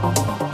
oh you.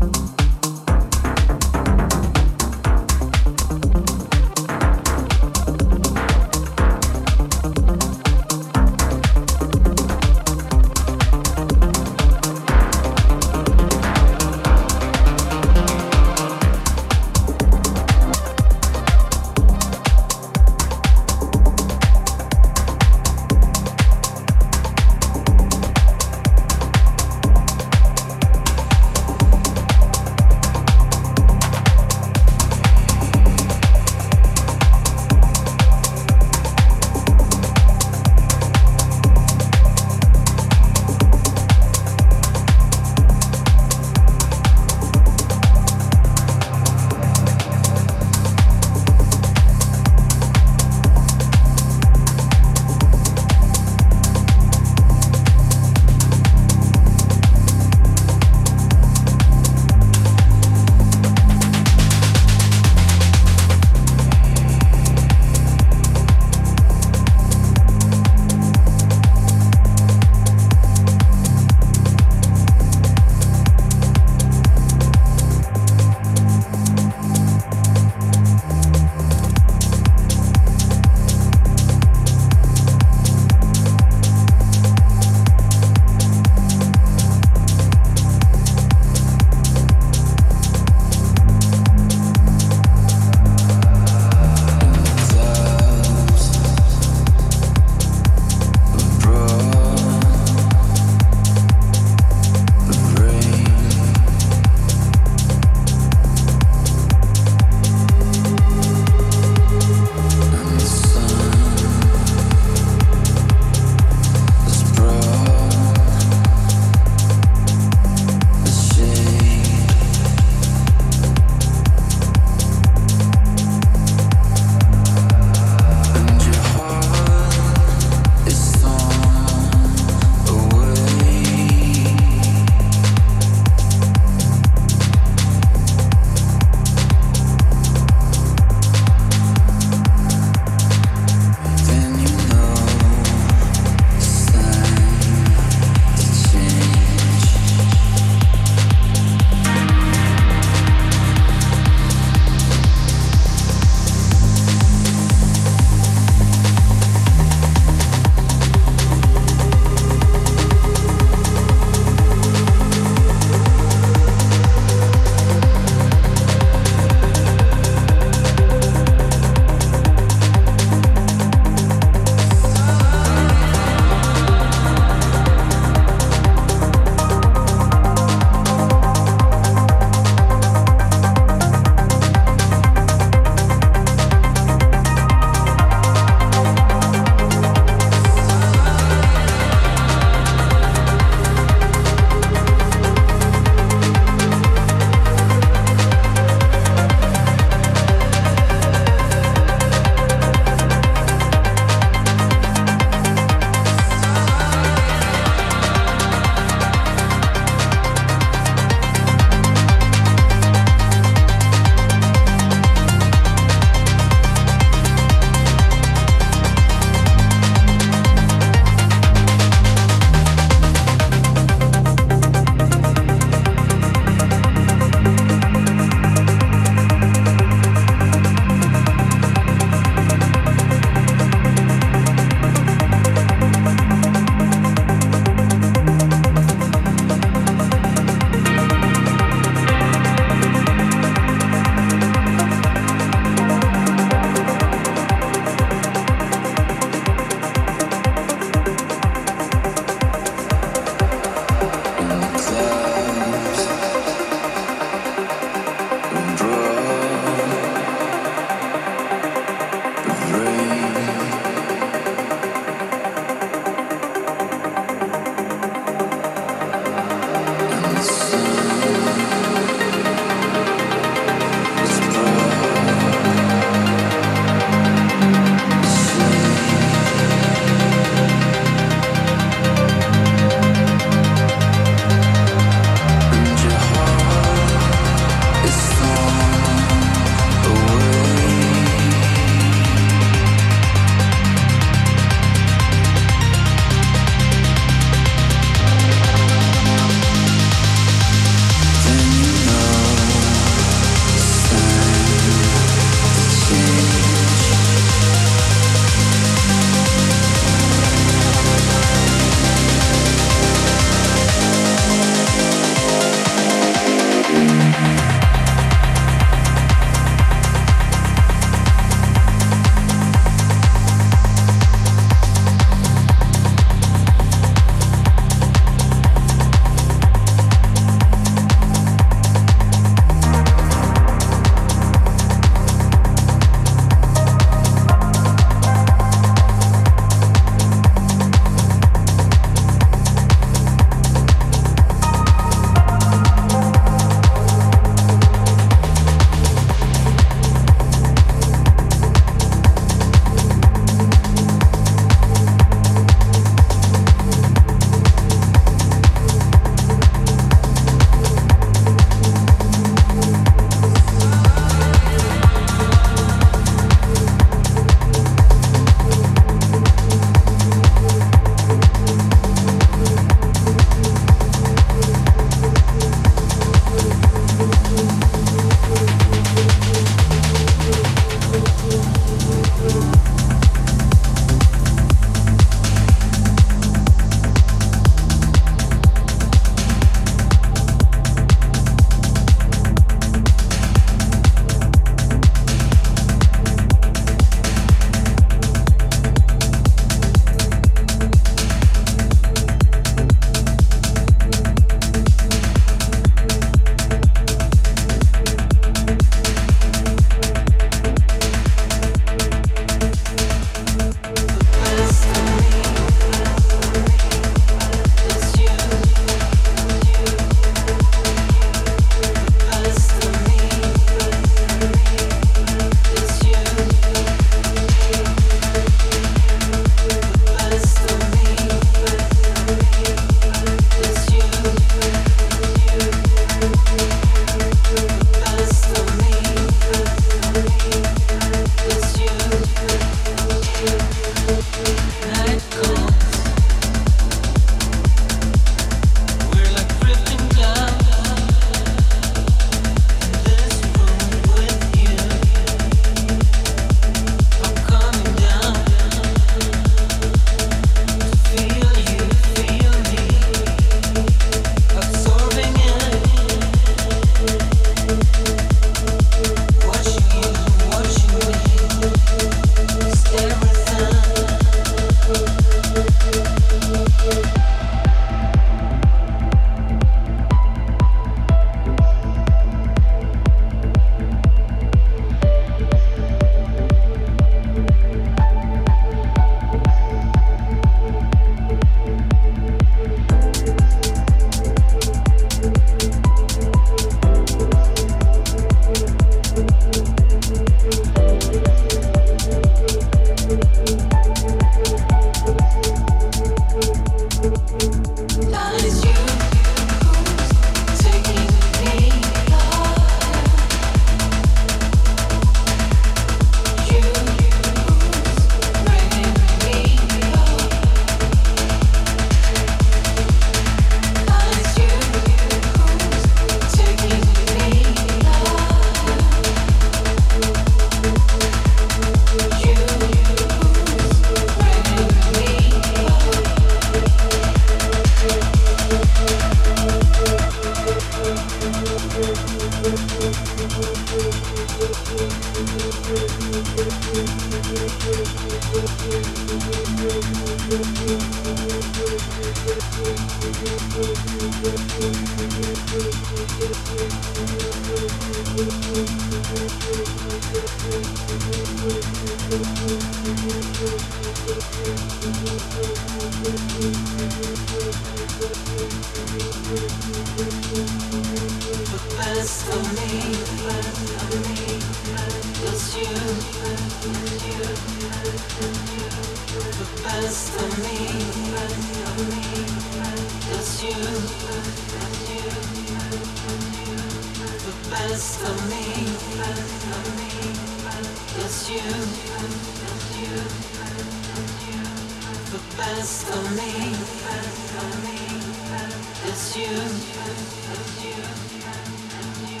you, I'm you, I'm you, I'm you.